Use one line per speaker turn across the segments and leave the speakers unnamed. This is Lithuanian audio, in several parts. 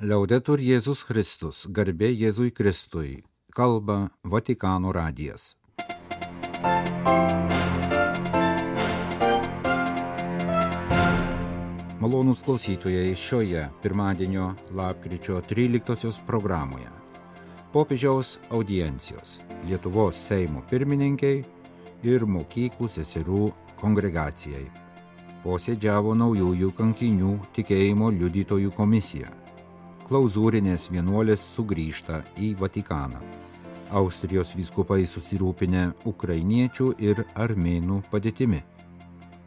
Liaudetur Jėzus Kristus, garbė Jėzui Kristui, kalba Vatikano radijas. Malonūs klausytojai šioje pirmadienio lapkričio 13 programoje. Popiežiaus audiencijos Lietuvos Seimo pirmininkiai ir mokyklų seserų kongregacijai. Posėdžiavo naujųjų kankinių tikėjimo liudytojų komisija. Klauzūrinės vienuolės sugrįžta į Vatikaną. Austrijos vyskupai susirūpinę ukrainiečių ir armėnų padėtimi.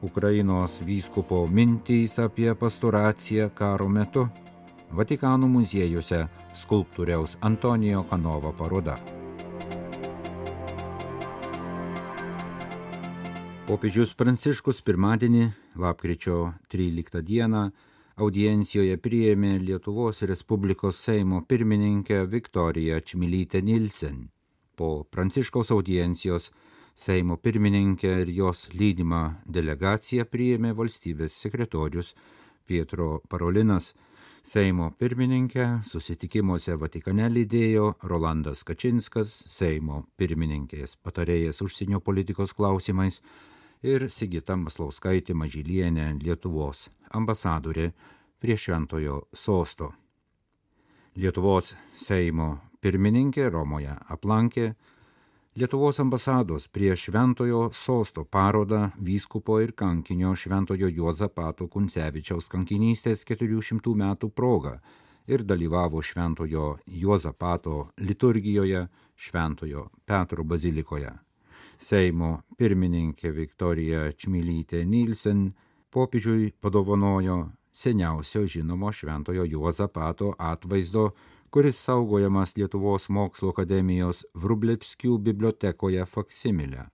Ukrainos vyskupo mintys apie pastoraciją karo metu. Vatikano muziejuose skulptoriaus Antonijo Kanova paroda. Popiežius Pranciškus pirmadienį, lapkričio 13 dieną, audiencijoje priėmė Lietuvos Respublikos Seimo pirmininkę Viktoriją Čmilytę Nilsen. Po Pranciškaus audiencijos Seimo pirmininkė ir jos lydima delegacija priėmė valstybės sekretorius Pietro Parolinas. Seimo pirmininkė susitikimuose Vatikane lydėjo Rolandas Kačinskas, Seimo pirmininkės patarėjas užsienio politikos klausimais ir Sigita Maslauskaitė Mažylienė Lietuvos ambasadorė prie Šventojo sosto. Lietuvos Seimo pirmininkė Romoje aplankė Lietuvos ambasados prie Šventojo sosto parodą vyskupo ir kankinio Šventojo Juozapato Kuncevičiaus kankinystės 400 metų proga ir dalyvavo Šventojo Juozapato liturgijoje Šventojo Petro bazilikoje. Seimo pirmininkė Viktorija Čmilytė Nilsen popiežiui padovanojo seniausio žinomo Šventojo Juozapato atvaizdo kuris saugojamas Lietuvos mokslo akademijos Vrublevskių bibliotekoje faksimilę.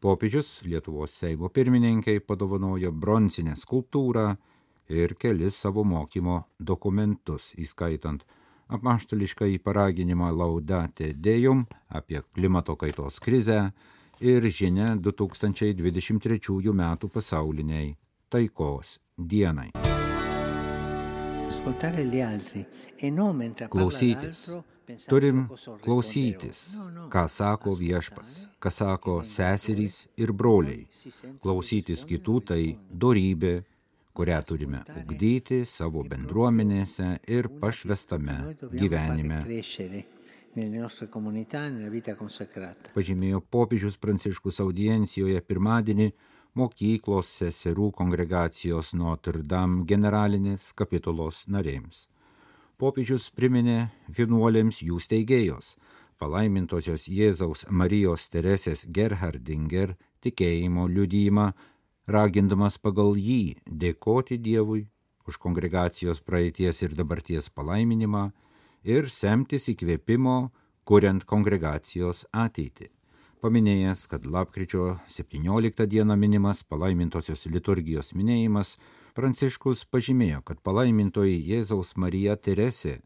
Popiežius Lietuvos Seimo pirmininkai padovanojo bronzinę skulptūrą ir kelis savo mokymo dokumentus, įskaitant apaštališką į paraginimą Laudate Dejum apie klimato kaitos krizę ir žinia 2023 m. pasauliniai taikos dienai. Klausytis. Turim klausytis, ką sako viešpas, ką sako seserys ir broliai. Klausytis kitų tai dorybė, kurią turime ugdyti savo bendruomenėse ir pašvestame gyvenime. Pažymėjo popiežius Pranciškus audiencijoje pirmadienį mokyklos seserų kongregacijos Notre Dame generalinės kapitulos narėms. Popiežius priminė vienuolėms jų steigėjos, palaimintosios Jėzaus Marijos Teresės Gerhardinger tikėjimo liudymą, ragindamas pagal jį dėkoti Dievui už kongregacijos praeities ir dabarties palaiminimą ir semtis įkvėpimo, kuriant kongregacijos ateitį paminėjęs, kad lapkričio 17 dieną minimas palaimintosios liturgijos minėjimas, Pranciškus pažymėjo, kad palaimintoji Jėzaus Marija Teresė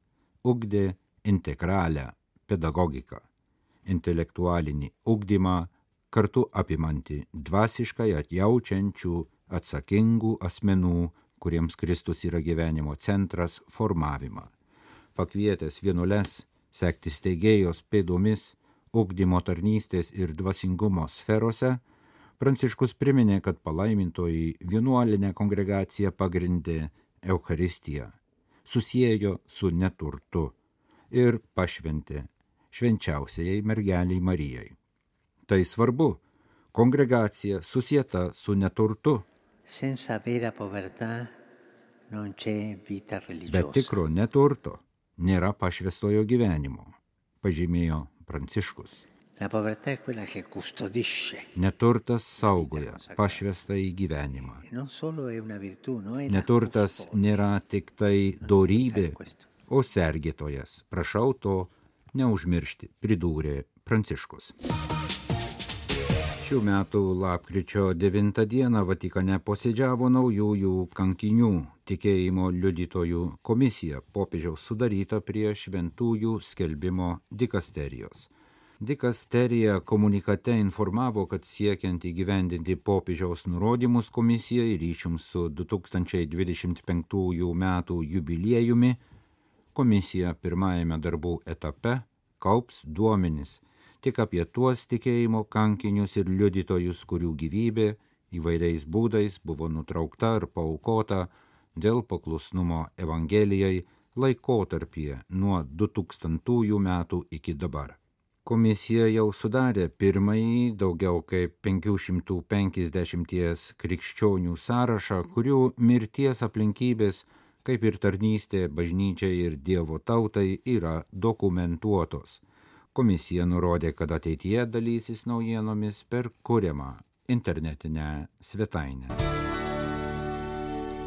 ugdė integralią pedagogiką, intelektualinį ugdymą, kartu apimanti dvasiškai atjaučiančių, atsakingų asmenų, kuriems Kristus yra gyvenimo centras, formavimą. Pakvietęs vienuoles sekti steigėjos pėdomis, ugdymo tarnystės ir dvasingumo sferose, Pranciškus priminė, kad palaimintoji vienuolinė kongregacija pagrindė Eucharistiją, susijėjo su neturtu ir pašventė švenčiausiai mergeliai Marijai. Tai svarbu, kongregacija susieta su neturtu. Be tikro neturto nėra pašvestojo gyvenimo, pažymėjo Pranciškus. Neturtas saugoja pašvestą į gyvenimą. Neturtas nėra tik tai dorybė, o sergėtojas. Prašau to neužmiršti, pridūrė Pranciškus. Šių metų lapkričio 9 dieną Vatikane posėdžiavo naujųjų kankinių tikėjimo liudytojų komisija popiežiaus sudaryta prie šventųjų skelbimo dikasterijos. Dikasterija komunikate informavo, kad siekiant įgyvendinti popiežiaus nurodymus komisijai ryšium su 2025 m. jubiliejumi, komisija pirmajame darbų etape kaups duomenis tik apie tuos tikėjimo kankinius ir liudytojus, kurių gyvybė įvairiais būdais buvo nutraukta ar paukota dėl paklusnumo Evangelijai laikotarpyje nuo 2000 metų iki dabar. Komisija jau sudarė pirmąjį daugiau kaip 550 krikščionių sąrašą, kurių mirties aplinkybės, kaip ir tarnystė bažnyčiai ir Dievo tautai, yra dokumentuotos. Komisija nurodė, kad ateityje dalysis naujienomis per kuriamą internetinę svetainę.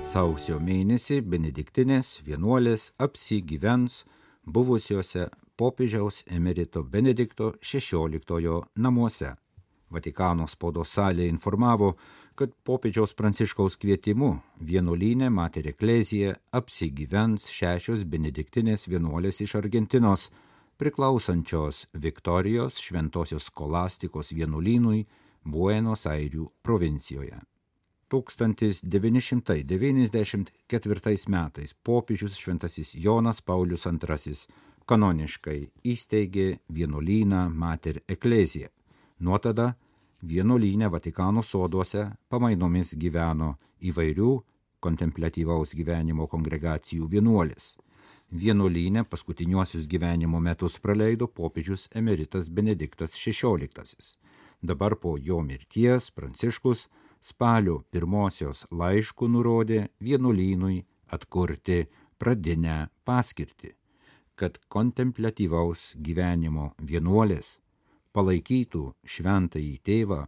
Sausio mėnesį Benediktinės vienuolės apsigyvens buvusiuose popiežiaus emerito Benedikto XVI namuose. Vatikano spaudos salė informavo, kad popiežiaus pranciškaus kvietimu vienuolynė Mater Eklezija apsigyvens šešios benediktinės vienuolės iš Argentinos, priklausančios Viktorijos šventosios skolastikos vienuolynui Buenos Airių provincijoje. 1994 metais popiežius šventasis Jonas Paulius II kanoniškai įsteigė vienuolyną Mater Eklezija. Nuo tada vienuolynė Vatikano soduose pamainomis gyveno įvairių kontemplatyvaus gyvenimo kongregacijų vienuolis. Vienuolynė paskutiniuosius gyvenimo metus praleido popiežius emeritas Benediktas XVI. Dabar po jo mirties Pranciškus spalio pirmosios laiškų nurodė vienuolynui atkurti pradinę paskirtį kad kontemplatyvaus gyvenimo vienuolės palaikytų šventąjį tėvą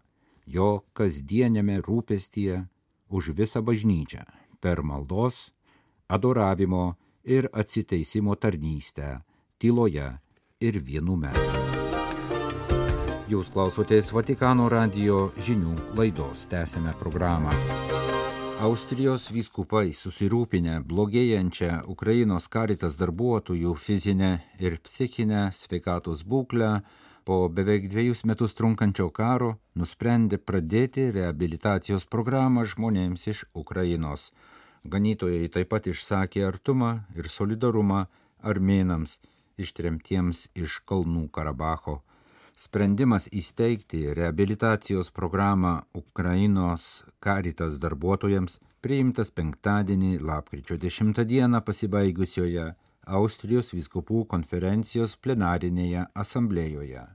jo kasdienėme rūpestyje už visą bažnyčią per maldos, adoravimo ir atsiteisimo tarnystę tyloje ir vienume. Jūs klausotės Vatikano radio žinių laidos, tęsime programą. Austrijos vyskupai susirūpinę blogėjančią Ukrainos karitas darbuotojų fizinę ir psichinę sveikatos būklę po beveik dviejus metus trunkančio karo nusprendė pradėti reabilitacijos programą žmonėms iš Ukrainos. Ganytojai taip pat išsakė artumą ir solidarumą armėnams ištremtiems iš Kalnų Karabacho sprendimas įsteigti reabilitacijos programą Ukrainos karitas darbuotojams priimtas penktadienį lapkričio 10 dieną pasibaigusioje Austrijos viskupų konferencijos plenarinėje asamblėjoje.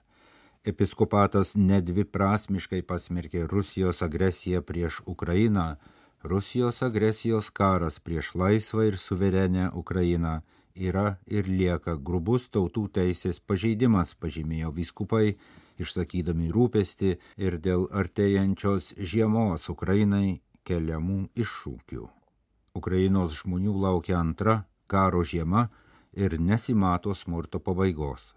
Episkopatas nedviprasmiškai pasmerkė Rusijos agresiją prieš Ukrainą, Rusijos agresijos karas prieš laisvą ir suverenę Ukrainą yra ir lieka grubus tautų teisės pažeidimas, pažymėjo vyskupai, išsakydami rūpesti ir dėl artėjančios žiemos Ukrainai keliamų iššūkių. Ukrainos žmonių laukia antra karo žiema ir nesimato smurto pabaigos.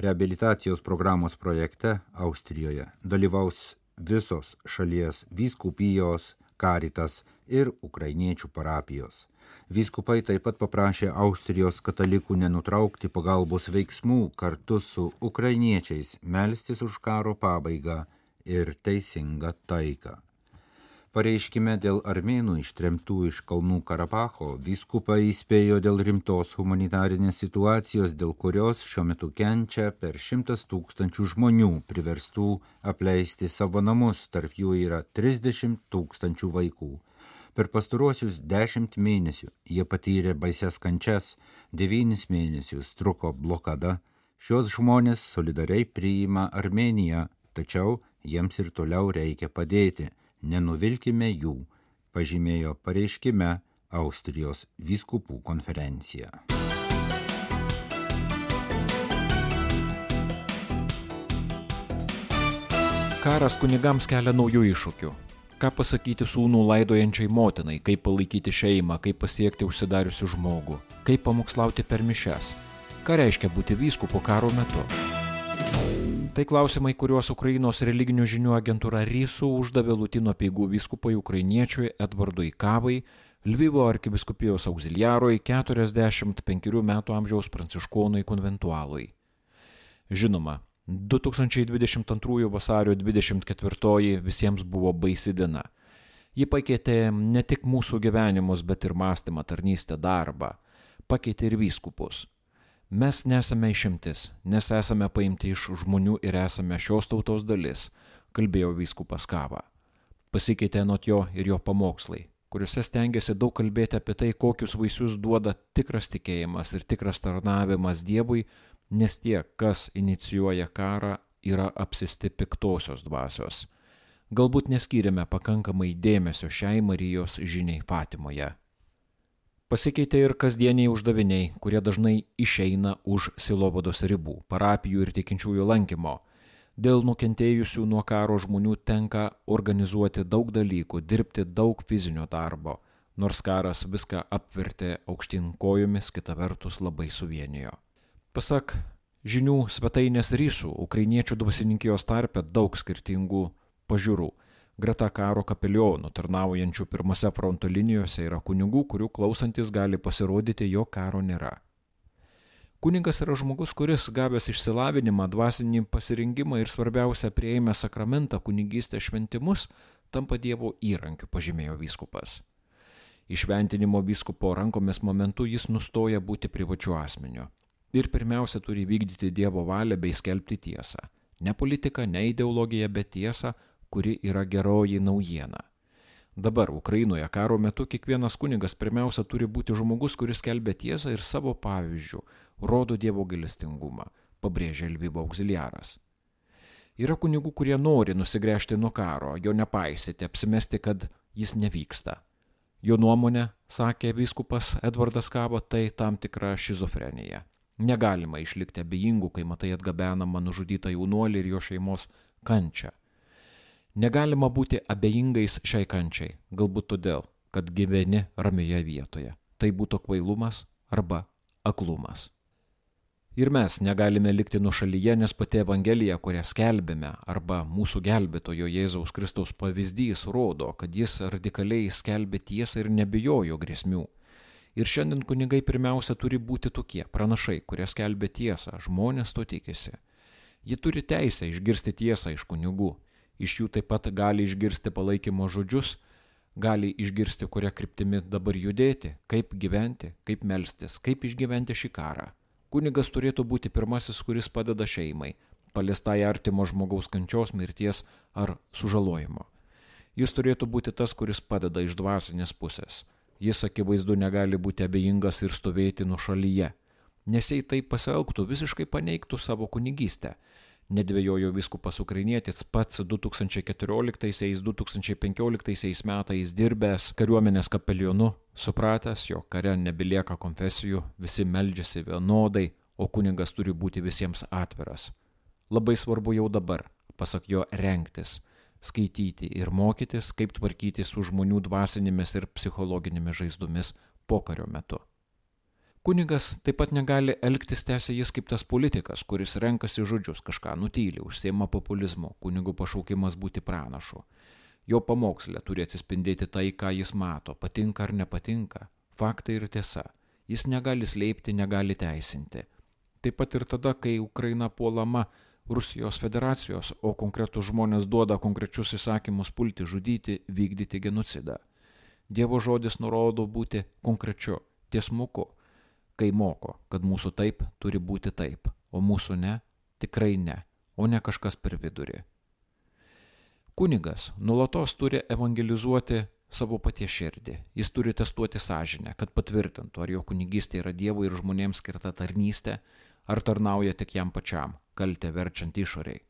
Reabilitacijos programos projekte Austrijoje dalyvaus visos šalies vyskupijos, karitas ir ukrainiečių parapijos. Vyskupai taip pat paprašė Austrijos katalikų nenutraukti pagalbos veiksmų kartu su ukrainiečiais, melstis už karo pabaigą ir teisingą taiką. Pareiškime dėl armėnų ištremtų iš Kalnų Karabacho, vyskupai įspėjo dėl rimtos humanitarinės situacijos, dėl kurios šiuo metu kenčia per šimtas tūkstančių žmonių. Priverstų apleisti savo namus, tarp jų yra 30 tūkstančių vaikų. Per pastaruosius dešimt mėnesių jie patyrė baises kančias, devynis mėnesius truko blokada, šios žmonės solidariai priima Armeniją, tačiau jiems ir toliau reikia padėti, nenuvilkime jų, pažymėjo pareiškime Austrijos vyskupų konferencija.
Karas kunigams kelia naujų iššūkių ką pasakyti sūnų laidojančiai motinai, kaip palaikyti šeimą, kaip pasiekti užsidariusių žmogų, kaip pamokslauti per mišes, ką reiškia būti vyskupo karo metu. Tai klausimai, kuriuos Ukrainos religinių žinių agentūra RISU uždavė Lutino peigų vyskupui ukrainiečiui Edvardui Kavai, Lvivo arkiviskupijos auxiliarui 45 metų amžiaus pranciškonui konventualui. Žinoma, 2022 vasario 24 visiems buvo baisi diena. Ji pakeitė ne tik mūsų gyvenimus, bet ir mąstymą, tarnystę, darbą. pakeitė ir vyskupus. Mes nesame išimtis, nes esame paimti iš žmonių ir esame šios tautos dalis, kalbėjo vyskupas Kava. Pasikeitė nuo jo ir jo pamokslai, kuriuose stengiasi daug kalbėti apie tai, kokius vaisius duoda tikras tikėjimas ir tikras tarnavimas Dievui, nes tie, kas inicijuoja karą, yra apsisti piktosios dvasios. Galbūt neskyrėme pakankamai dėmesio šiai Marijos žiniai Fatimoje. Pasikeitė ir kasdieniai uždaviniai, kurie dažnai išeina už silovados ribų, parapijų ir tikinčiųjų lankymo. Dėl nukentėjusių nuo karo žmonių tenka organizuoti daug dalykų, dirbti daug fizinio darbo, nors karas viską apvertė aukštin kojomis, kita vertus labai suvienijo. Pasak žinių svetainės rysų, ukrainiečių dvasininkijos tarpe daug skirtingų pažiūrų Greta karo kapelionų tarnaujančių pirmose fronto linijose yra kunigų, kurių klausantis gali pasirodyti, jo karo nėra. Kuningas yra žmogus, kuris gavęs išsilavinimą, dvasinį pasirinkimą ir svarbiausia prieimę sakramentą kunigystės šventimus, tampa Dievo įrankiu, pažymėjo vyskupas. Išventinimo vyskupo rankomis momentu jis nustoja būti privačiu asmeniu ir pirmiausia turi vykdyti Dievo valią bei skelbti tiesą. Ne politika, ne ideologija, bet tiesą, kuri yra geroji naujiena. Dabar Ukrainoje karo metu kiekvienas kunigas pirmiausia turi būti žmogus, kuris kelbė tiesą ir savo pavyzdžių rodo Dievo gailestingumą, pabrėžia Lvyvo auxiliaras. Yra kunigų, kurie nori nusigręžti nuo karo, jo nepaisyti, apsimesti, kad jis nevyksta. Jo nuomonė, sakė vyskupas Edvardas Kava, tai tam tikra šizofrenija. Negalima išlikti abejingų, kai matai atgabenamą nužudytą jaunuolį ir jo šeimos kančią. Negalima būti abejingais šiai kančiai, galbūt todėl, kad gyveni ramioje vietoje. Tai būtų kvailumas arba aklumas. Ir mes negalime likti nuošalyje, nes pati Evangelija, kurią skelbėme, arba mūsų gelbėtojo Jėzaus Kristaus pavyzdys rodo, kad jis radikaliai skelbė tiesą ir nebijojo grėsmių. Ir šiandien kunigai pirmiausia turi būti tokie pranašai, kurie skelbė tiesą, žmonės to tikisi. Ji turi teisę išgirsti tiesą iš kunigų iš jų taip pat gali išgirsti palaikymo žodžius, gali išgirsti, kuria kryptimi dabar judėti, kaip gyventi, kaip melstis, kaip išgyventi šį karą. Kunigas turėtų būti pirmasis, kuris padeda šeimai, paliestai artimo žmogaus kančios, mirties ar sužalojimo. Jis turėtų būti tas, kuris padeda iš dvasinės pusės. Jis akivaizdu negali būti abejingas ir stovėti nušalyje, nes jei tai pasielgtų, visiškai paneigtų savo kunigystę nedvėjojo viskupas ukrainietis pats 2014-2015 metais dirbęs kariuomenės kapelionu, supratęs, jog kare nebelieka konfesijų, visi meldžiasi vienodai, o kuningas turi būti visiems atviras. Labai svarbu jau dabar, pasak jo, renktis, skaityti ir mokytis, kaip tvarkyti su žmonių dvasinėmis ir psichologinėmis žaizdomis pokario metu. Kunigas taip pat negali elgtis tęsia jis kaip tas politikas, kuris renkasi žodžius, kažką nutyli, užsiema populizmu, kunigo pašaukimas būti pranašu. Jo pamokslė turi atsispindėti tai, ką jis mato, patinka ar nepatinka, faktai ir tiesa. Jis negali slėpti, negali teisinti. Taip pat ir tada, kai Ukraina puolama Rusijos federacijos, o konkretus žmonės duoda konkrečius įsakymus pulti, žudyti, vykdyti genocidą. Dievo žodis nurodo būti konkrečiu, tiesmuku kai moko, kad mūsų taip turi būti taip, o mūsų ne, tikrai ne, o ne kažkas per vidurį. Kunigas nulatos turi evangelizuoti savo paties širdį. Jis turi testuoti sąžinę, kad patvirtintų, ar jo kunigystė yra Dievo ir žmonėms skirta tarnystė, ar tarnauja tik jam pačiam, kaltę verčiant išoriai.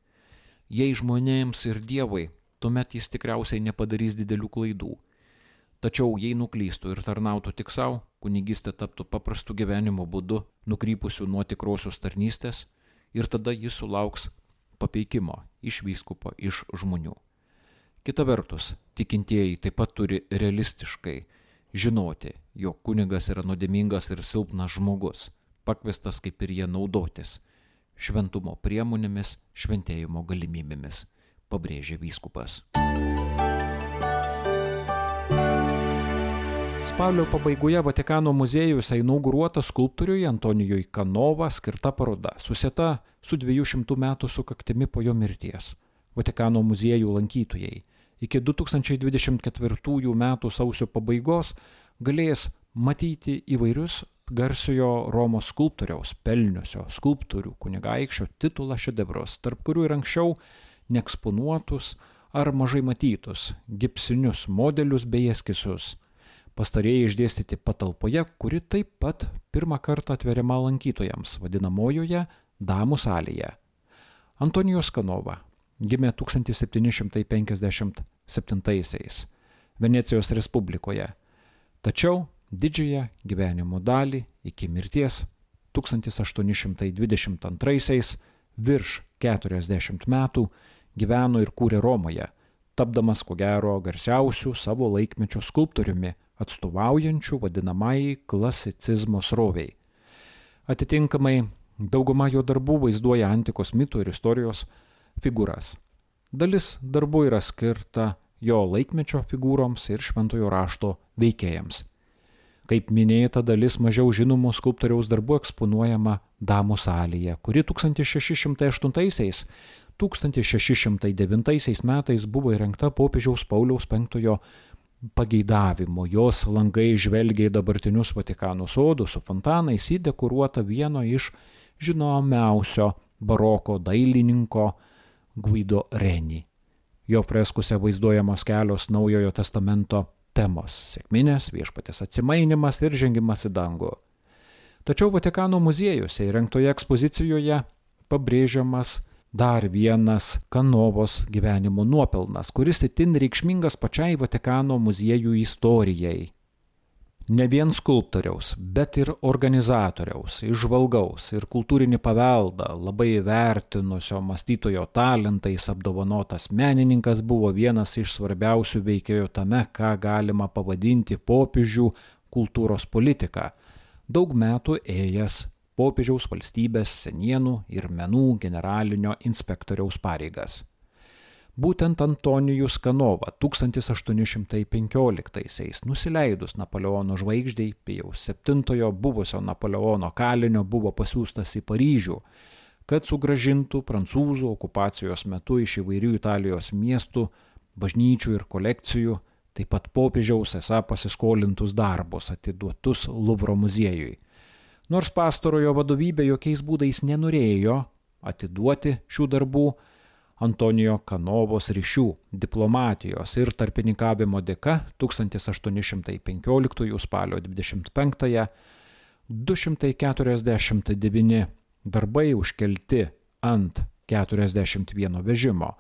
Jei žmonėms ir Dievui, tuomet jis tikriausiai nepadarys didelių klaidų Tačiau jei nuklystų ir tarnautų tik savo, kunigystė taptų paprastu gyvenimo būdu, nukrypusiu nuo tikrosios tarnystės ir tada jis sulauks papeikimo iš vyskupo, iš žmonių. Kita vertus, tikintieji taip pat turi realistiškai žinoti, jog kunigas yra nuodėmingas ir silpnas žmogus, pakvestas kaip ir jie naudotis šventumo priemonėmis, šventėjimo galimybėmis, pabrėžė vyskupas.
Spalio pabaigoje Vatikano muziejus inauguruota skulptoriui Antonijui Kanova skirta paroda, susieta su 200 metų sukaktimi po jo mirties. Vatikano muziejų lankytojai iki 2024 metų sausio pabaigos galės matyti įvairius
garsiojo Romos skulptoriaus pelniusio skulptorių kunigaikščio titulą šedevrus, tarp kurių ir anksčiau neeksponuotus ar mažai matytus gipsinius modelius bei eskisus. Pastarėjai išdėstyti patalpoje, kuri taip pat pirmą kartą atveriama lankytojams vadinamojoje Damų salėje. Antonijos Kanova gimė 1757 Venecijos Respublikoje, tačiau didžiąją gyvenimo dalį iki mirties 1822 virš 40 metų gyveno ir kūrė Romoje, tapdamas ko gero garsiausių savo laikmečio skulptoriumi, atstovaujančių vadinamai klasicizmo sroviai. Atitinkamai, dauguma jo darbų vaizduoja antikos mitų ir istorijos figūras. Dalis darbų yra skirta jo laikmečio figūroms ir šventojo rašto veikėjams. Kaip minėta, dalis mažiau žinomų skulptoriaus darbų eksponuojama Damų salėje, kuri 1608 1609 metais buvo įrengta popiežiaus Pauliaus V pageidavimo. Jos langai žvelgia į dabartinius Vatikano sodus su fontanais įdekuruota vieno iš žinomiausio baroko dailininko Guido Reni. Jo freskose vaizduojamos kelios Naujojo testamento temos - sėkminės, viešpatės atsimainimas ir žengimas į dangų. Tačiau Vatikano muziejuose įrengtoje ekspozicijoje pabrėžiamas dar vienas Kanovos gyvenimo nuopelnas, kuris itin reikšmingas pačiai Vatikano muziejų istorijai. Ne vien skulptoriaus, bet ir organizatoriaus, išvalgaus ir kultūrinį paveldą labai vertinusio mąstytojo talentais apdovanotas menininkas buvo vienas iš svarbiausių veikėjų tame, ką galima pavadinti popiežių kultūros politika, daug metų ėjęs popiežiaus valstybės senienų ir menų generalinio inspektoriaus pareigas. Būtent Antonijus Kanova 1815-aisiais nusileidus Napoleono žvaigždžiai Pijaus VII buvusio Napoleono kalinio buvo pasiūstas į Paryžių, kad sugražintų prancūzų okupacijos metu iš įvairių Italijos miestų, bažnyčių ir kolekcijų, taip pat popiežiaus esą pasiskolintus darbus atiduotus Luvro muziejui Nors pastarojo vadovybė jokiais būdais nenorėjo atiduoti šių darbų, Antonijo Kanovos ryšių, diplomatijos ir tarpininkavimo dėka 1815 spalio 25-ąją 249 darbai užkelti ant 41 vežimo,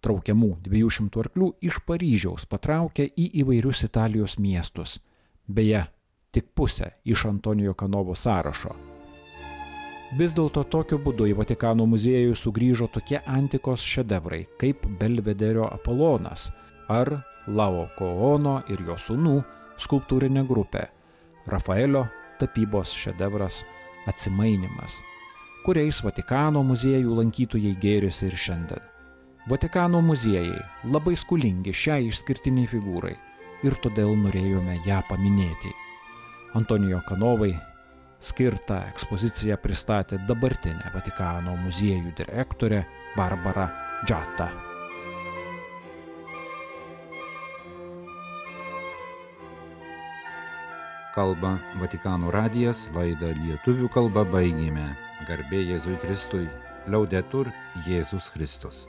traukiamų 200 arklių iš Paryžiaus patraukė į įvairius Italijos miestus. Beje, tik pusę iš Antonijo Kanovo sąrašo. Vis dėlto tokiu būdu į Vatikano muziejų sugrįžo tokie antikos šedevrai kaip Belvederio Apolonas ar Laoko Ono ir jo sūnų skulptūrinė grupė Rafaelio tapybos šedevras Atsimainimas, kuriais Vatikano muziejų lankytojai gėrisi ir šiandien. Vatikano muziejai labai skulingi šiai išskirtiniai figūrai ir todėl norėjome ją paminėti. Antonijo Kanovai skirtą ekspoziciją pristatė dabartinė Vatikano muziejų direktorė Barbara Džata.
Kalba Vatikano radijas, laidą lietuvių kalba baigėme. Garbė Jėzui Kristui, liaudetur Jėzus Kristus.